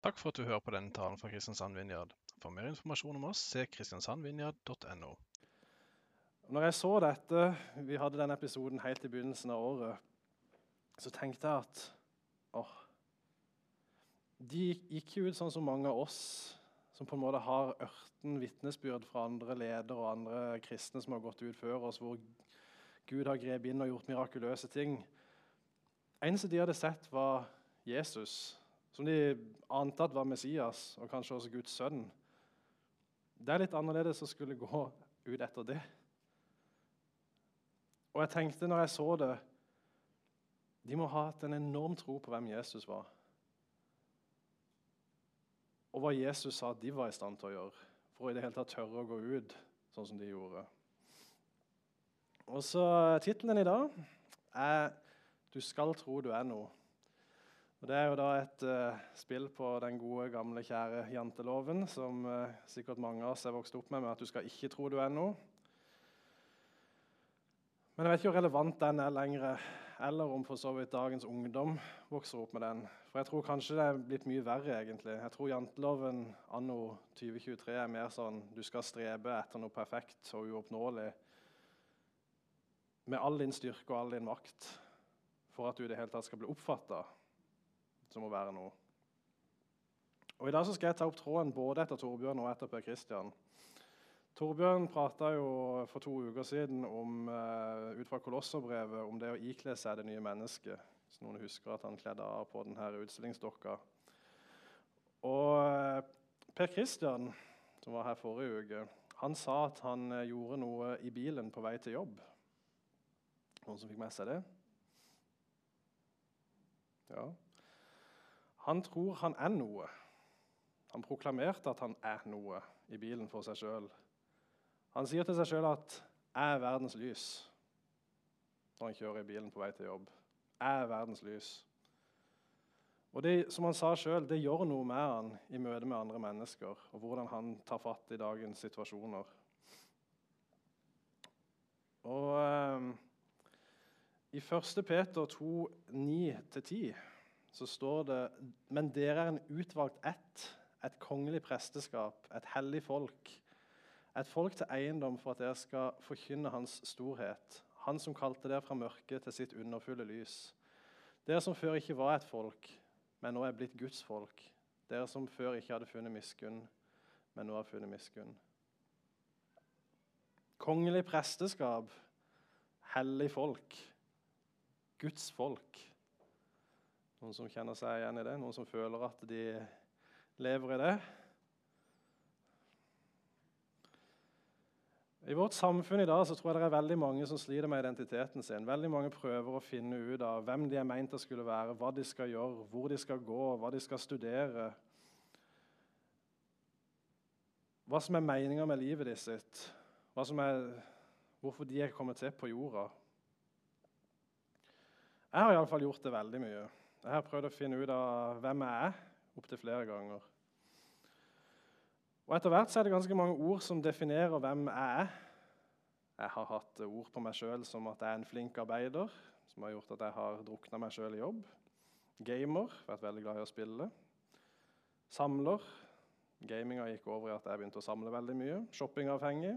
Takk for at du hører på denne talen fra Kristiansand Vinjard. For mer informasjon om oss, se kristiansandvinjard.no. Når jeg så dette, vi hadde denne episoden helt i begynnelsen av året, så tenkte jeg at åh, de gikk jo ut sånn som mange av oss, som på en måte har ørten vitnesbyrd fra andre ledere og andre kristne som har gått ut før oss, hvor Gud har grepet inn og gjort mirakuløse ting. eneste de hadde sett, var Jesus, som de ante at var Messias, og kanskje også Guds sønn. Det er litt annerledes å skulle gå ut etter det. Og jeg tenkte når jeg så det De må ha hatt en enorm tro på hvem Jesus var. Og hva Jesus sa at de var i stand til å gjøre for å i det hele tatt tørre å gå ut sånn som de gjorde. Og så Tittelen i dag er 'Du skal tro du er noe'. Og Det er jo da et uh, spill på den gode, gamle, kjære janteloven, som uh, sikkert mange av oss er vokst opp med, med at du skal ikke tro du er noe. Men jeg vet ikke hvor relevant den er lenger, eller om for så vidt dagens ungdom vokser opp med den. For jeg tror kanskje det er blitt mye verre, egentlig. Jeg tror janteloven anno 2023 er mer sånn du skal strebe etter noe perfekt og uoppnåelig med all din styrke og all din makt for at du i det hele tatt skal bli oppfatta som må være noe. Og I dag så skal jeg ta opp tråden både etter Torbjørn og etter Per Kristian. Torbjørn prata jo for to uker siden om, uh, ut fra Kolosserbrevet om det å ikle seg det nye mennesket. Hvis noen husker at han kledde av på denne utstillingsdokka. Og uh, Per Kristian, som var her forrige uke, han sa at han uh, gjorde noe i bilen på vei til jobb. Noen som fikk med seg det? Ja. Han tror han er noe. Han proklamerte at han er noe i bilen for seg sjøl. Han sier til seg sjøl at 'jeg er verdens lys' når han kjører i bilen på vei til jobb. 'Jeg er verdens lys'. Og det, som han sa selv, det gjør noe med han i møte med andre mennesker, og hvordan han tar fatt i dagens situasjoner. Og eh, I 1. Peter 2, 9-10 så står det Men dere er en utvalgt ett, et kongelig presteskap, et hellig folk. Et folk til eiendom for at dere skal forkynne Hans storhet. Han som kalte dere fra mørket til sitt underfulle lys. Dere som før ikke var et folk, men nå er blitt Guds folk. Dere som før ikke hadde funnet miskunn, men nå har funnet miskunn. Kongelig presteskap, hellig folk, Guds folk. Noen som kjenner seg igjen i det? Noen som føler at de lever i det? I vårt samfunn i dag så tror jeg det er veldig mange som sliter med identiteten sin. Veldig mange prøver å finne ut av hvem de er meint å skulle være, hva de skal gjøre, hvor de skal gå, hva de skal studere. Hva som er meninga med livet ditt sitt, er, hvorfor de er kommet til på jorda. Jeg har iallfall gjort det veldig mye. Jeg har prøvd å finne ut av hvem jeg er, opptil flere ganger. Og Etter hvert så er det ganske mange ord som definerer hvem jeg er. Jeg har hatt ord på meg sjøl som at jeg er en flink arbeider, som har gjort at jeg har drukna meg sjøl i jobb. Gamer, vært veldig glad i å spille. Samler. Gaminga gikk over i at jeg begynte å samle veldig mye. Shoppingavhengig.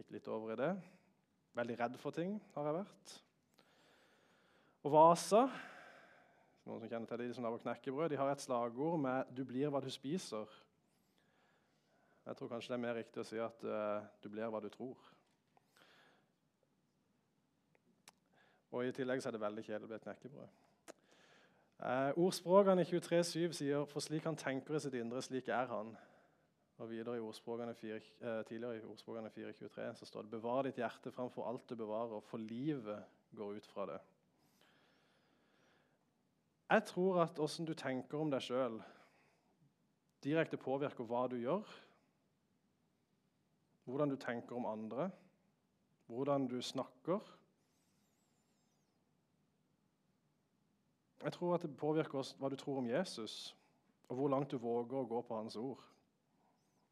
Gikk litt over i det. Veldig redd for ting har jeg vært. Og Vasa noen som kjenner til det, de som lager knekkebrød, de har et slagord med 'du blir hva du spiser'. Jeg tror kanskje det er mer riktig å si at uh, du blir hva du tror. Og I tillegg så er det veldig kjedelig å bli et knekkebrød. Uh, ordspråkene 23,7 sier 'for slik han tenker i sitt indre, slik er han'. Og videre i ordspråkene 4, uh, Tidligere i ordspråkene 4.23 så står det 'bevar ditt hjerte framfor alt du bevarer, for livet går ut fra det'. Jeg tror at åssen du tenker om deg sjøl, direkte påvirker hva du gjør. Hvordan du tenker om andre, hvordan du snakker. Jeg tror at det påvirker oss hva du tror om Jesus, og hvor langt du våger å gå på hans ord.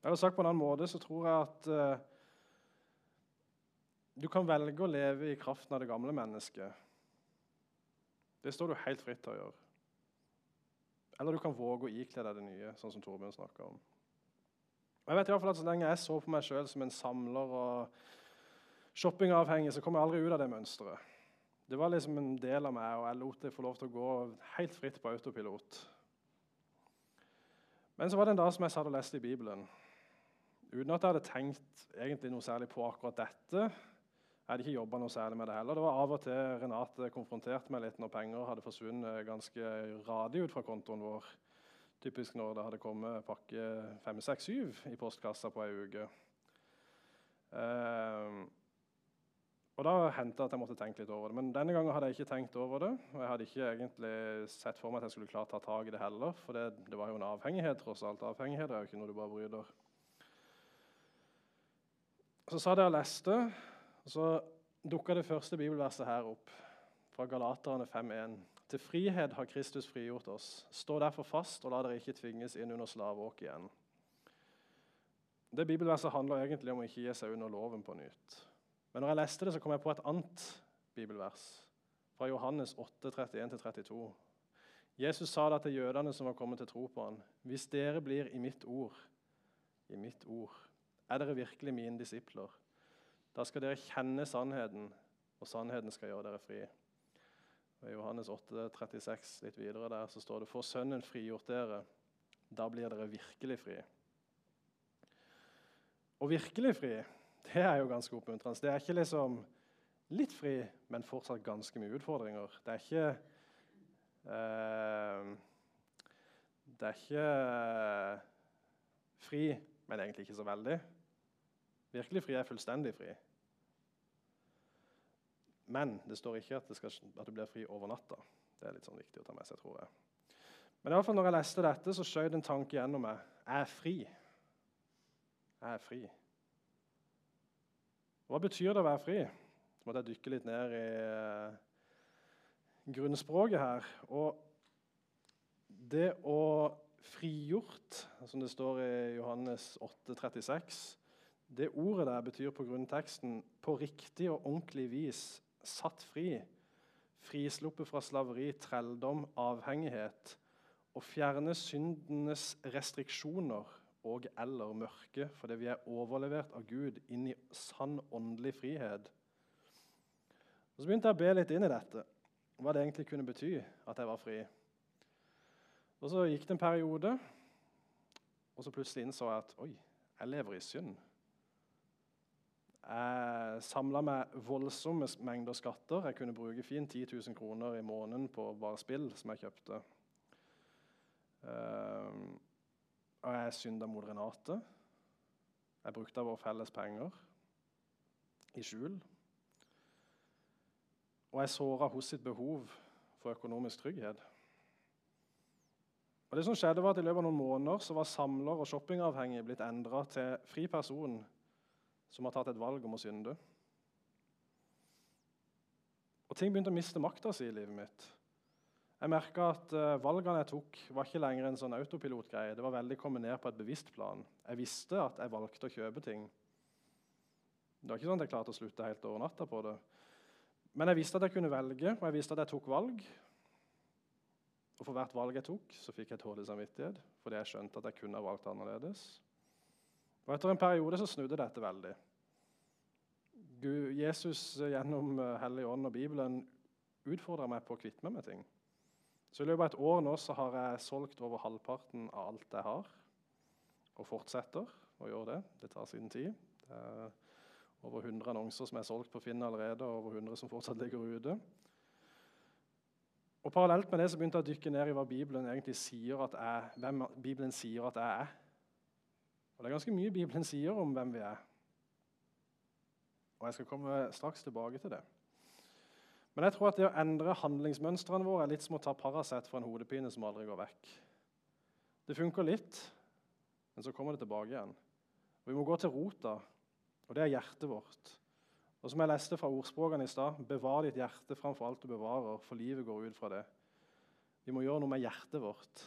Eller sagt på en annen måte så tror jeg at uh, du kan velge å leve i kraften av det gamle mennesket. Det står du helt fritt til å gjøre. Eller du kan våge å ikle deg det nye, sånn som Torbjørn snakka om. Jeg vet i hvert fall at Så lenge jeg så på meg sjøl som en samler og shoppingavhengig, så kom jeg aldri ut av det mønsteret. Det var liksom en del av meg, og jeg lot det få lov til å gå helt fritt på autopilot. Men så var det en dag som jeg satt og leste i Bibelen, uten at jeg hadde tenkt egentlig noe særlig på akkurat dette. Jeg hadde ikke jobba noe særlig med det heller. Det var Av og til Renate konfronterte meg litt når penger hadde forsvunnet ganske radig ut fra kontoen vår. Typisk når det hadde kommet pakke 5, 6, 7 i postkassa på ei uke. Uh, og Da hendte at jeg måtte tenke litt over det. Men denne gangen hadde jeg ikke tenkt over det. Og jeg hadde ikke egentlig sett for meg at jeg skulle klare å ta tak i det heller. For det, det var jo en avhengighet, tross alt. Avhengighet er jo ikke noe du bare bryter. Så sa jeg og leste, så dukka det første bibelverset her opp. Fra Galaterne 5.1. Til frihet har Kristus frigjort oss. Stå derfor fast, og la dere ikke tvinges inn under slaveåk igjen. Det bibelverset handler egentlig om å ikke gi seg under loven på nytt. Men når jeg leste det, så kom jeg på et annet bibelvers, fra Johannes 8, 31-32. Jesus sa det til jødene som var kommet til tro på ham. Hvis dere blir i mitt ord, i mitt ord, er dere virkelig mine disipler. Da skal dere kjenne sannheten, og sannheten skal gjøre dere fri. I Johannes 8, 36, litt videre der, så står det For Sønnen frigjort dere, da blir dere virkelig fri. Og virkelig fri, det er jo ganske oppmuntrende. Det er ikke liksom litt fri, men fortsatt ganske mye utfordringer. Det er ikke eh, Det er ikke eh, fri, men egentlig ikke så veldig. Virkelig fri er fullstendig fri. Men det står ikke at, skal, at, du blir fri over natta. Det er litt sånn viktig å ta med seg, tror jeg. Men i alle fall når jeg leste dette, så skjøt en tanke gjennom meg. Jeg er fri. Jeg er fri. Hva betyr det å være fri? Så måtte jeg dykke litt ned i uh, grunnspråket her. Og det å frigjort, som det står i Johannes 8, 36, det ordet der betyr på grunnteksten 'på riktig og ordentlig vis satt fri', frisluppet fra slaveri, trelldom, avhengighet, å fjerne syndenes restriksjoner og eller mørke, fordi vi er overlevert av Gud inn i sann åndelig frihet. Og Så begynte jeg å be litt inn i dette, hva det egentlig kunne bety at jeg var fri. Og Så gikk det en periode, og så plutselig innså jeg at oi, jeg lever i synd. Jeg samla meg voldsomme mengder skatter. Jeg kunne bruke fint 10 000 kroner i måneden på bare spill som jeg kjøpte. Uh, og jeg synda mot Renate. Jeg brukte av våre felles penger i skjul. Og jeg såra hos sitt behov for økonomisk trygghet. Og det som skjedde var at I løpet av noen måneder så var samler og shoppingavhengig blitt endra til fri person som har tatt et valg om å synde. Og ting begynte å miste makta si i livet mitt. Jeg merka at uh, valgene jeg tok, var ikke lenger en sånn autopilotgreie. Det var veldig kommet ned på et bevisst plan. Jeg visste at jeg valgte å kjøpe ting. Det var ikke sånn at jeg klarte å slutte helt over natta på det. Men jeg visste at jeg kunne velge, og jeg visste at jeg tok valg. Og for hvert valg jeg tok, så fikk jeg dårlig samvittighet fordi jeg skjønte at jeg kunne ha valgt annerledes. Og Etter en periode så snudde dette veldig. Gud, Jesus gjennom eh, Hellig Ånd og Bibelen utfordra meg på å kvitte meg med ting. Så I løpet av et år nå så har jeg solgt over halvparten av alt jeg har, og fortsetter å gjøre det. Det tar sin tid. Det er over 100 annonser som er solgt på Finn allerede, og over 100 som fortsatt ligger ute. Og Parallelt med det så begynte jeg å dykke ned i hva Bibelen egentlig sier at jeg, hvem Bibelen sier at jeg er. Og Det er ganske mye Bibelen sier om hvem vi er. Og Jeg skal komme straks tilbake til det. Men jeg tror at det å endre handlingsmønstrene våre er litt som å ta Paracet for en hodepine som aldri går vekk. Det funker litt, men så kommer det tilbake igjen. Og Vi må gå til rota, og det er hjertet vårt. Og som jeg leste fra ordspråkene i stad, bevar ditt hjerte framfor alt du bevarer, for livet går ut fra det. Vi må gjøre noe med hjertet vårt,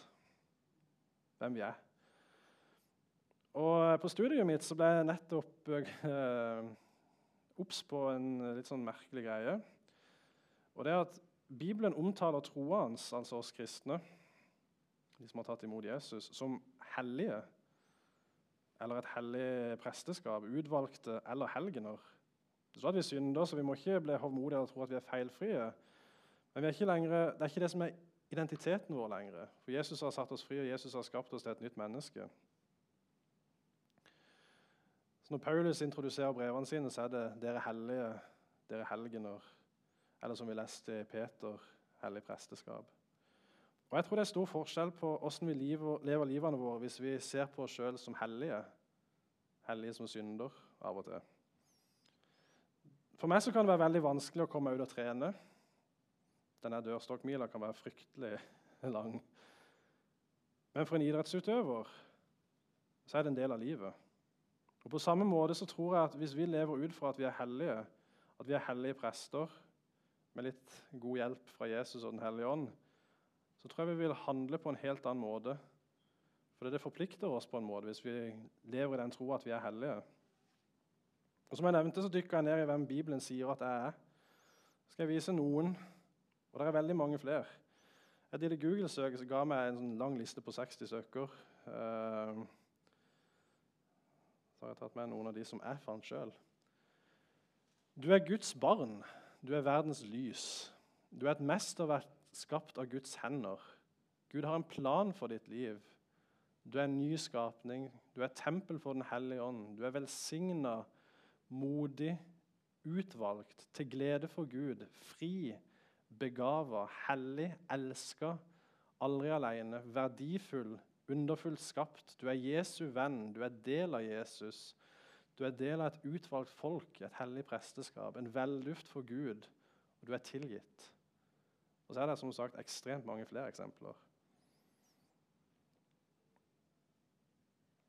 hvem vi er. Og På studiet mitt så ble jeg nettopp eh, obs på en litt sånn merkelig greie. Og det er at Bibelen omtaler hans, altså oss kristne, de som har tatt imot Jesus, som hellige. Eller et hellig presteskap, utvalgte eller helgener. Det står at vi synder, så vi må ikke bli hovmodige og tro at vi er feilfrie. Men er lenger, det er ikke det som er identiteten vår lenger. For Jesus har satt oss fri, og Jesus har skapt oss til et nytt menneske. Når Paulus introduserer brevene sine, så er det 'dere hellige', 'dere helgener'. Eller som vi leste i Peter, 'hellig presteskap'. Og Jeg tror det er stor forskjell på hvordan vi lever livene våre hvis vi ser på oss sjøl som hellige. Hellige som synder av og til. For meg så kan det være veldig vanskelig å komme ut og trene. Denne dørstokkmila kan være fryktelig lang. Men for en idrettsutøver så er det en del av livet. Og På samme måte så tror jeg at hvis vi lever ut fra at vi er hellige, at vi er hellige prester med litt god hjelp fra Jesus og Den hellige ånd, så tror jeg vi vil handle på en helt annen måte. For det forplikter oss på en måte hvis vi lever i den troa at vi er hellige. Og Som jeg nevnte, så dykker jeg ned i hvem Bibelen sier at jeg er. Så skal jeg vise noen, og det er veldig mange flere. Et lite Google-søk ga meg en sånn lang liste på 60 søker. Uh, så har jeg tatt med noen av de som jeg fant sjøl. Du er Guds barn. Du er verdens lys. Du er et mesterverk skapt av Guds hender. Gud har en plan for ditt liv. Du er en ny skapning. Du er tempel for Den hellige ånd. Du er velsigna, modig, utvalgt, til glede for Gud, fri, begava, hellig, elska, aldri alene, verdifull, underfullt skapt. Du er Jesu venn, du er del av Jesus. Du er del av et utvalgt folk, et hellig presteskap, en velduft for Gud, og du er tilgitt. Og så er det som sagt ekstremt mange flere eksempler.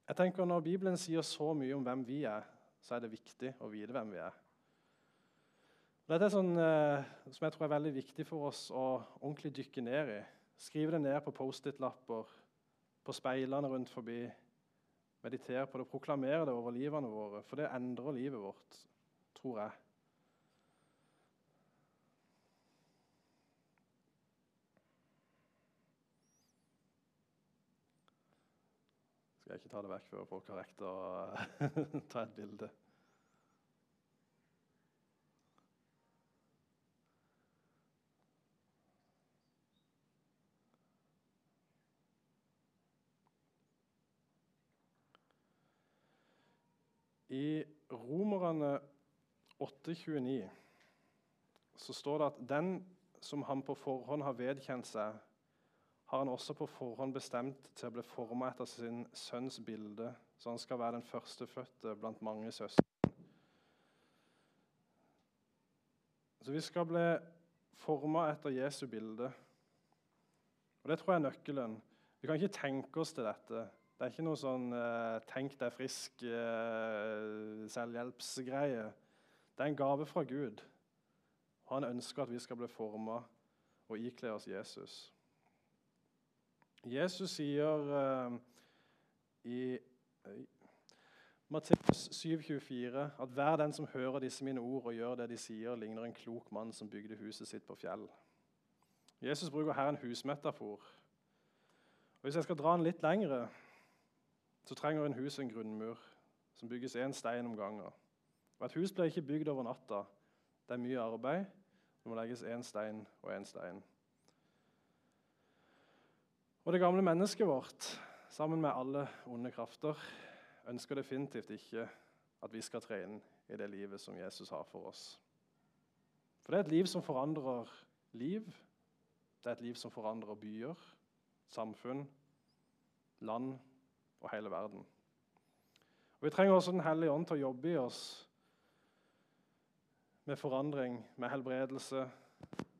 Jeg tenker Når Bibelen sier så mye om hvem vi er, så er det viktig å vite hvem vi er. Dette er sånn, eh, som jeg tror er veldig viktig for oss å ordentlig dykke ned i. Skrive det ned på Post-It-lapper, på speilene rundt forbi. Meditere på det, proklamere det over livene våre, for det endrer livet vårt, tror jeg. Skal jeg ikke ta det vekk før folk har rekt å ta et bilde. I Romerne 8,29 så står det at den som han på forhånd har vedkjent seg, har han også på forhånd bestemt til å bli forma etter sin sønns bilde, så han skal være den førstefødte blant mange søsken. Så vi skal bli forma etter Jesu bilde. Og Det tror jeg er nøkkelen. Vi kan ikke tenke oss til dette. Det er ikke noe sånn uh, 'tenk deg frisk' uh, selvhjelpsgreie. Det er en gave fra Gud. Han ønsker at vi skal bli forma og ikle oss Jesus. Jesus sier uh, i Matteus 7,24 at hver den som hører disse mine ord og gjør det de sier, ligner en klok mann som bygde huset sitt på fjell. Jesus bruker her en husmetafor. Og Hvis jeg skal dra den litt lengre, så trenger en hus en grunnmur som bygges én stein om gangen. Og Et hus blir ikke bygd over natta. Det er mye arbeid. Det må legges én stein og én stein. Og Det gamle mennesket vårt, sammen med alle onde krafter, ønsker definitivt ikke at vi skal tre inn i det livet som Jesus har for oss. For det er et liv som forandrer liv. Det er et liv som forandrer byer, samfunn, land og hele verden. Og Vi trenger også Den hellige ånd til å jobbe i oss med forandring, med helbredelse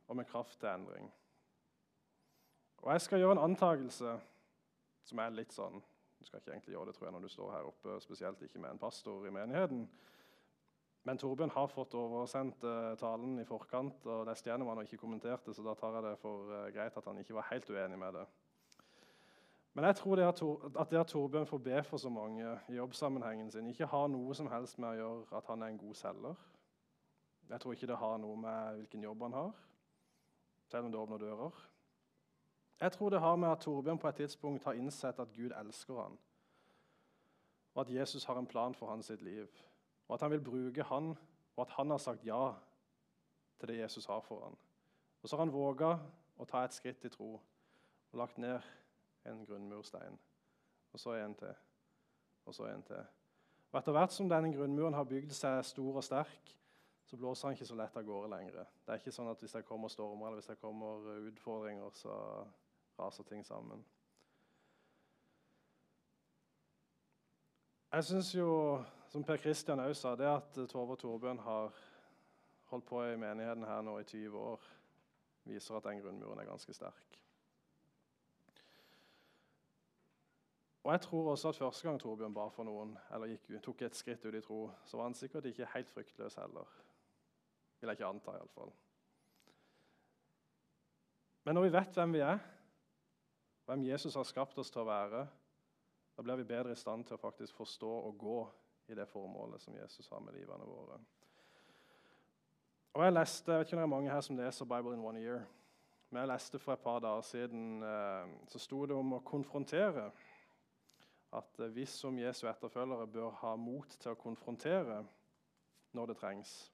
og med kraft til endring. Og Jeg skal gjøre en antakelse som er litt sånn Du skal ikke egentlig gjøre det tror jeg, når du står her oppe, spesielt ikke med en pastor i menigheten. Men Torbjørn har fått oversendt uh, talen i forkant, og lest gjennom han og ikke kommenterte, så da tar jeg det for uh, greit at han ikke var helt uenig med det. Men jeg tror at, at det at Torbjørn får be for så mange i jobbsammenhengen sin, ikke har noe som helst med å gjøre at han er en god selger. Jeg tror ikke det har noe med hvilken jobb han har, selv om det åpner dører. Jeg tror det har med at Torbjørn på et tidspunkt har innsett at Gud elsker han, og at Jesus har en plan for hans sitt liv, og at han vil bruke han, og at han har sagt ja til det Jesus har for han. Og så har han våga å ta et skritt i tro og lagt ned en grunnmurstein. Og så en til, og så en til. Og Etter hvert som denne grunnmuren har bygd seg stor og sterk, så blåser han ikke så lett av gårde lenger. Det er ikke sånn at hvis det kommer stormer eller hvis det kommer utfordringer, så raser ting sammen. Jeg syns jo, som Per Kristian òg sa, det at Tove og Torbjørn har holdt på i menigheten her nå i 20 år, viser at den grunnmuren er ganske sterk. Og jeg tror også at Første gang Torbjørn ba for noen, eller gikk, tok et skritt ut i tro, så var han sikkert ikke helt fryktløs heller. Vil jeg ikke anta, iallfall. Men når vi vet hvem vi er, hvem Jesus har skapt oss til å være, da blir vi bedre i stand til å faktisk forstå og gå i det formålet som Jesus har med livene våre. Og Jeg leste, jeg vet ikke om det er mange her som leser Bible in one year, men jeg leste for et par dager siden eh, så sto det om å konfrontere. At vi som Jesu etterfølgere bør ha mot til å konfrontere når det trengs.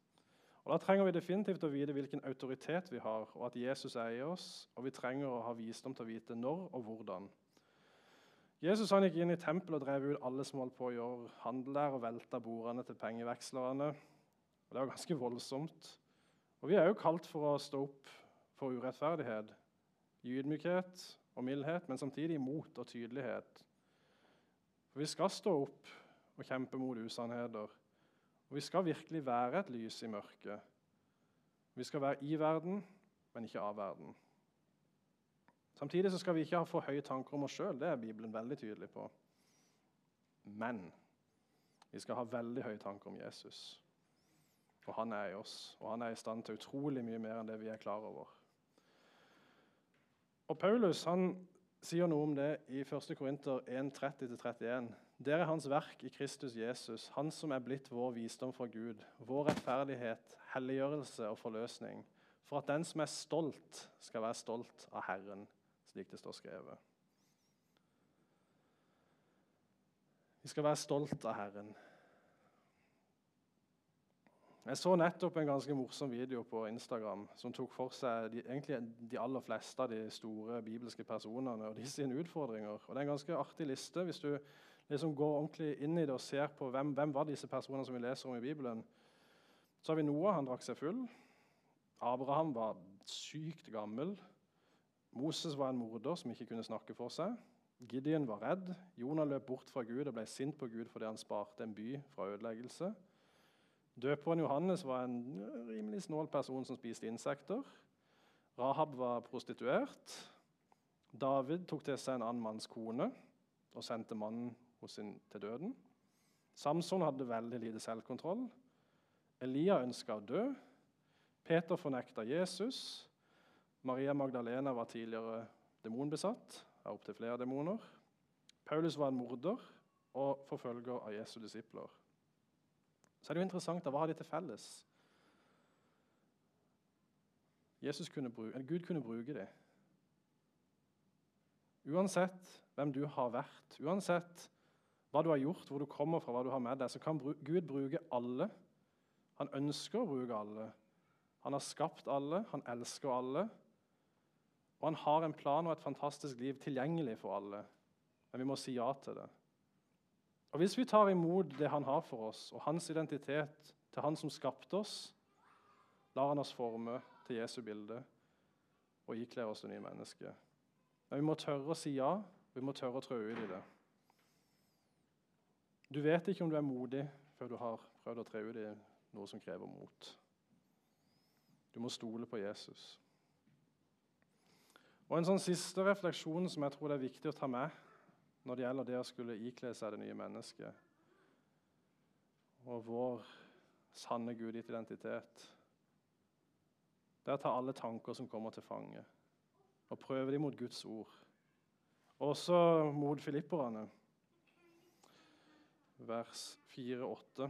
Og Da trenger vi definitivt å vite hvilken autoritet vi har, og at Jesus eier oss. Og vi trenger å ha visdom til å vite når og hvordan. Jesus han gikk inn i tempelet og drev ut alle som holdt på å gjøre handel der, og velta bordene til pengevekslerne. Og Det var ganske voldsomt. Og Vi er jo kalt for å stå opp for urettferdighet, ydmykhet og mildhet, men samtidig mot og tydelighet. For Vi skal stå opp og kjempe mot usannheter. Og vi skal virkelig være et lys i mørket. Vi skal være i verden, men ikke av verden. Samtidig skal vi ikke ha for høye tanker om oss sjøl. Det er Bibelen veldig tydelig på. Men vi skal ha veldig høye tanker om Jesus. Og han er i oss, og han er i stand til utrolig mye mer enn det vi er klar over. Og Paulus han sier noe om det i 1. Korinter 1.30-31. Dere er hans verk i Kristus Jesus, han som er blitt vår visdom fra Gud, vår rettferdighet, helliggjørelse og forløsning, for at den som er stolt, skal være stolt av Herren, slik det står skrevet. Vi skal være stolt av Herren. Jeg så nettopp en ganske morsom video på Instagram som tok for seg de, egentlig de aller fleste av de store bibelske personene og de sine utfordringer. Og Det er en ganske artig liste hvis du liksom går ordentlig inn i det og ser på hvem, hvem var disse personene som vi leser om i Bibelen. Så har vi Noah, han drakk seg full. Abraham var sykt gammel. Moses var en morder som ikke kunne snakke for seg. Gideon var redd. Jonah løp bort fra Gud og ble sint på Gud fordi han sparte en by fra ødeleggelse. Døperen Johannes var en rimelig snål person som spiste insekter. Rahab var prostituert. David tok til seg en annen manns kone og sendte mannen sin til døden. Samson hadde veldig lite selvkontroll. Elia ønska å dø. Peter fornekta Jesus. Maria Magdalena var tidligere demonbesatt av opptil flere demoner. Paulus var en morder og forfølger av Jesu disipler. Så er det jo interessant da, hva har de til felles? Kunne bruke, Gud kunne bruke dem. Uansett hvem du har vært, uansett hva du har gjort, hvor du kommer fra, hva du har med deg, så kan Gud bruke alle. Han ønsker å bruke alle. Han har skapt alle, han elsker alle. Og han har en plan og et fantastisk liv tilgjengelig for alle. Men vi må si ja til det. Og Hvis vi tar imot det han har for oss, og hans identitet til han som skapte oss, lar han oss forme til Jesu bilde og ikler oss det nye mennesket. Men vi må tørre å si ja, vi må tørre å trå ut i det. Du vet ikke om du er modig før du har prøvd å tre ut i noe som krever mot. Du må stole på Jesus. Og En sånn siste refleksjon som jeg tror det er viktig å ta med, når det gjelder det å skulle ikle seg det nye mennesket og vår sanne identitet. Det er å ta alle tanker som kommer til fange, og prøve dem mot Guds ord. Også mot filipperne, vers 4-8,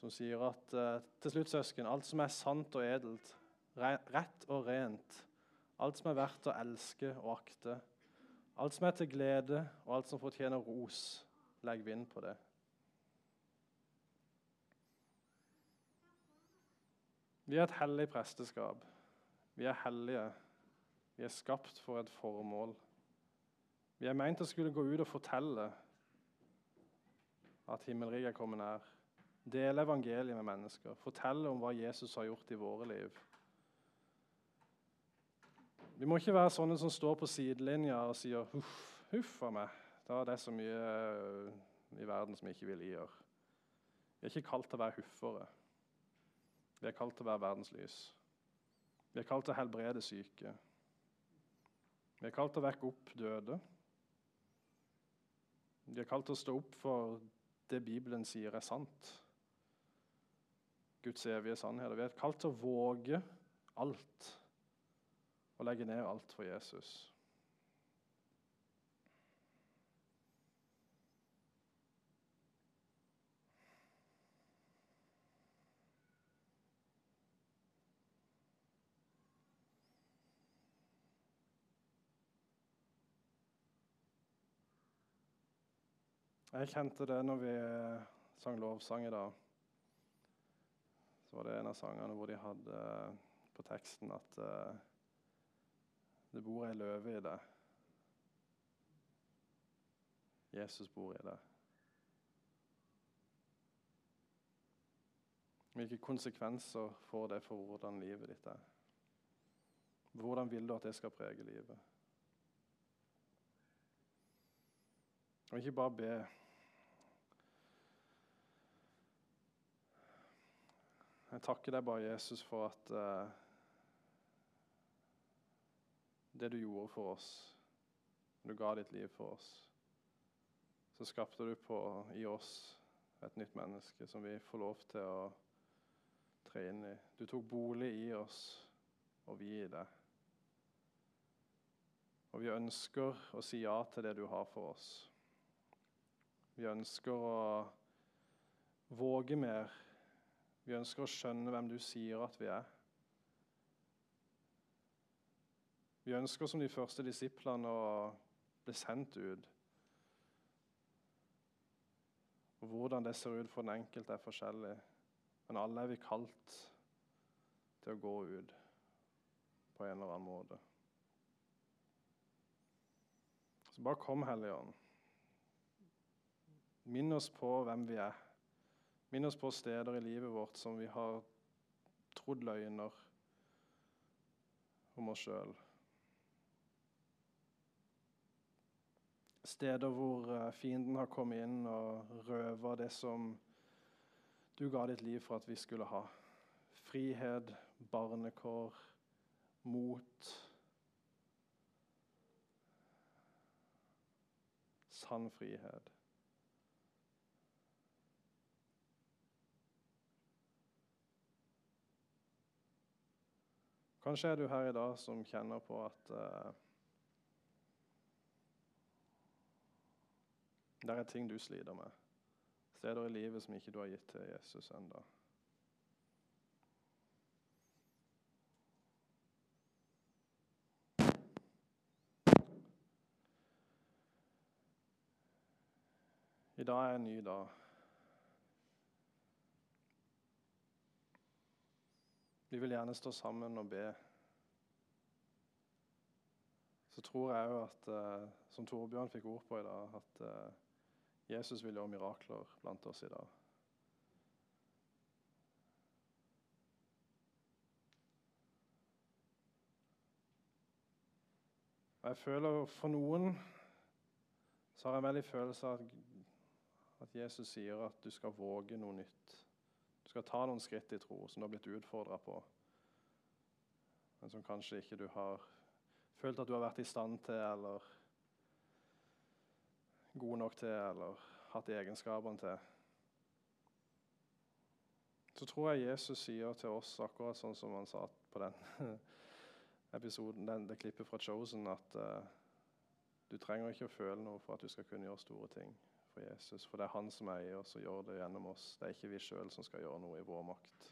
som sier at eh, til slutt, søsken, alt som er sant og edelt, rett og rent, alt som er verdt å elske og akte, alt som er til glede, og alt som fortjener ros, legg vind på det. Vi er et hellig presteskap. Vi er hellige. Vi er skapt for et formål. Vi er meint å skulle gå ut og fortelle at himmelriket er kommet nær. Dele evangeliet med mennesker. Fortelle om hva Jesus har gjort i våre liv. Vi må ikke være sånne som står på sidelinja og sier 'huff, huff a meg'. Da er det så mye øh, i verden som vi ikke vil gjøre. Vi er ikke kalt til å være huffere. Vi er kalt til å være verdens lys. Vi er kalt til å helbrede syke. Vi er kalt til å vekke opp døde. Vi er kalt til å stå opp for det Bibelen sier er sant. Guds evige sannheter. Vi er kalt til å våge alt og legge ned alt for Jesus. Jeg kjente det når vi sang lovsang i dag. Så var det en av sangene hvor de hadde på teksten at uh, det bor ei løve i deg. Jesus bor i deg. Hvilke konsekvenser får det for hvordan livet ditt er? Hvordan vil du at det skal prege livet? Og ikke bare be. Jeg takker deg bare, Jesus, for at uh, det du gjorde for oss, du ga ditt liv for oss, så skapte du på, i oss et nytt menneske som vi får lov til å tre inn i. Du tok bolig i oss, og vi i det. Og vi ønsker å si ja til det du har for oss. Vi ønsker å våge mer. Vi ønsker å skjønne hvem du sier at vi er. Vi ønsker som de første disiplene å bli sendt ut. Og Hvordan det ser ut for den enkelte, er forskjellig. Men alle er vi kalt til å gå ut på en eller annen måte. Så bare kom, Hellige Ånd. Minn oss på hvem vi er. Minn oss på steder i livet vårt som vi har trodd løgner om oss sjøl. Steder hvor eh, fienden har kommet inn og røva det som du ga ditt liv for at vi skulle ha. Frihet, barnekår, mot. Sann frihet. Kanskje er du her i dag som kjenner på at uh, Det er ting du sliter med. Steder i livet som ikke du har gitt til Jesus ennå. I dag er en ny dag. Vi vil gjerne stå sammen og be. Så tror jeg jo at, uh, som Torbjørn fikk ord på i dag, at uh, Jesus vil gjøre mirakler blant oss i dag. Jeg føler For noen så har jeg veldig følelse av at Jesus sier at du skal våge noe nytt. Du skal ta noen skritt i tro som du har blitt utfordra på, men som kanskje ikke du har følt at du har vært i stand til, eller god nok til eller hatt egenskapene til. Så tror jeg Jesus sier til oss, akkurat sånn som han sa på den episoden, den, det klippet fra Chosen, at uh, du trenger ikke å føle noe for at du skal kunne gjøre store ting for Jesus. For det er han som er i oss og gjør det gjennom oss. Det er ikke vi sjøl som skal gjøre noe i vår makt.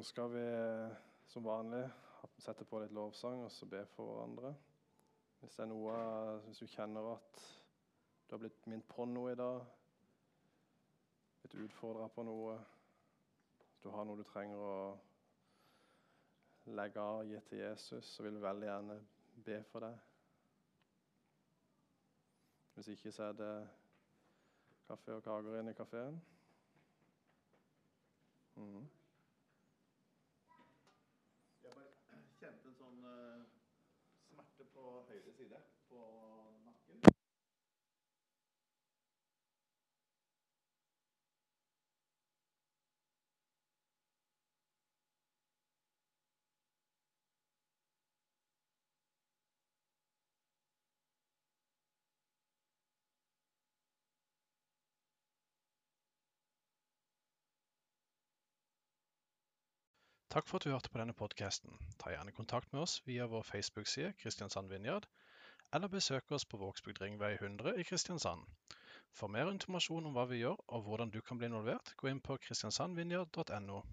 Nå skal vi som vanlig sette på litt lovsang og så be for hverandre. Hvis det er noe, hvis du kjenner at du har blitt minnet på noe i dag, blitt utfordra på noe, du har noe du trenger å legge av og gi til Jesus, så vil vi veldig gjerne be for deg. Hvis ikke så er det kaffe og kaker inne i kafeen. Mhm. Jeg bare kjente en sånn eh, smerte på høyre side på nakken. Takk for at du hørte på denne podkasten. Ta gjerne kontakt med oss via vår Facebook-side Kristiansand Vinjard, eller besøk oss på Vågsbygd ringvei 100 i Kristiansand. For mer informasjon om hva vi gjør og hvordan du kan bli involvert, gå inn på kristiansandvinjard.no.